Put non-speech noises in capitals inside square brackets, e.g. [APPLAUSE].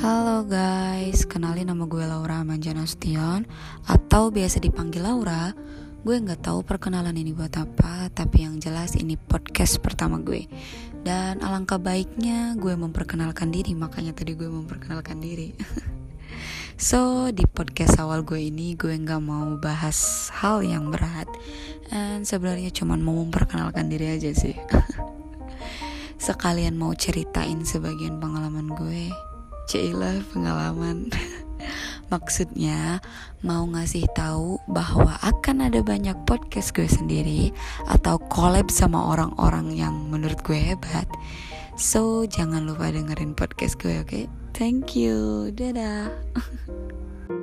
Halo guys, kenalin nama gue Laura Manjana Sution Atau biasa dipanggil Laura. Gue gak tahu perkenalan ini buat apa Tapi yang jelas ini podcast pertama gue. Dan alangkah baiknya gue memperkenalkan diri Makanya tadi gue memperkenalkan diri. [LAUGHS] So di podcast awal gue ini gue gak mau bahas hal yang berat. Dan sebenarnya cuma mau memperkenalkan diri aja sih. [LAUGHS] Sekalian mau ceritain sebagian pengalaman gue Cila pengalaman. [LAUGHS] Maksudnya mau ngasih tahu bahwa akan ada banyak podcast gue sendiri Atau collab sama orang-orang yang menurut gue hebat. So jangan lupa dengerin podcast gue oke? Okay? Thank you. Dadah [LAUGHS]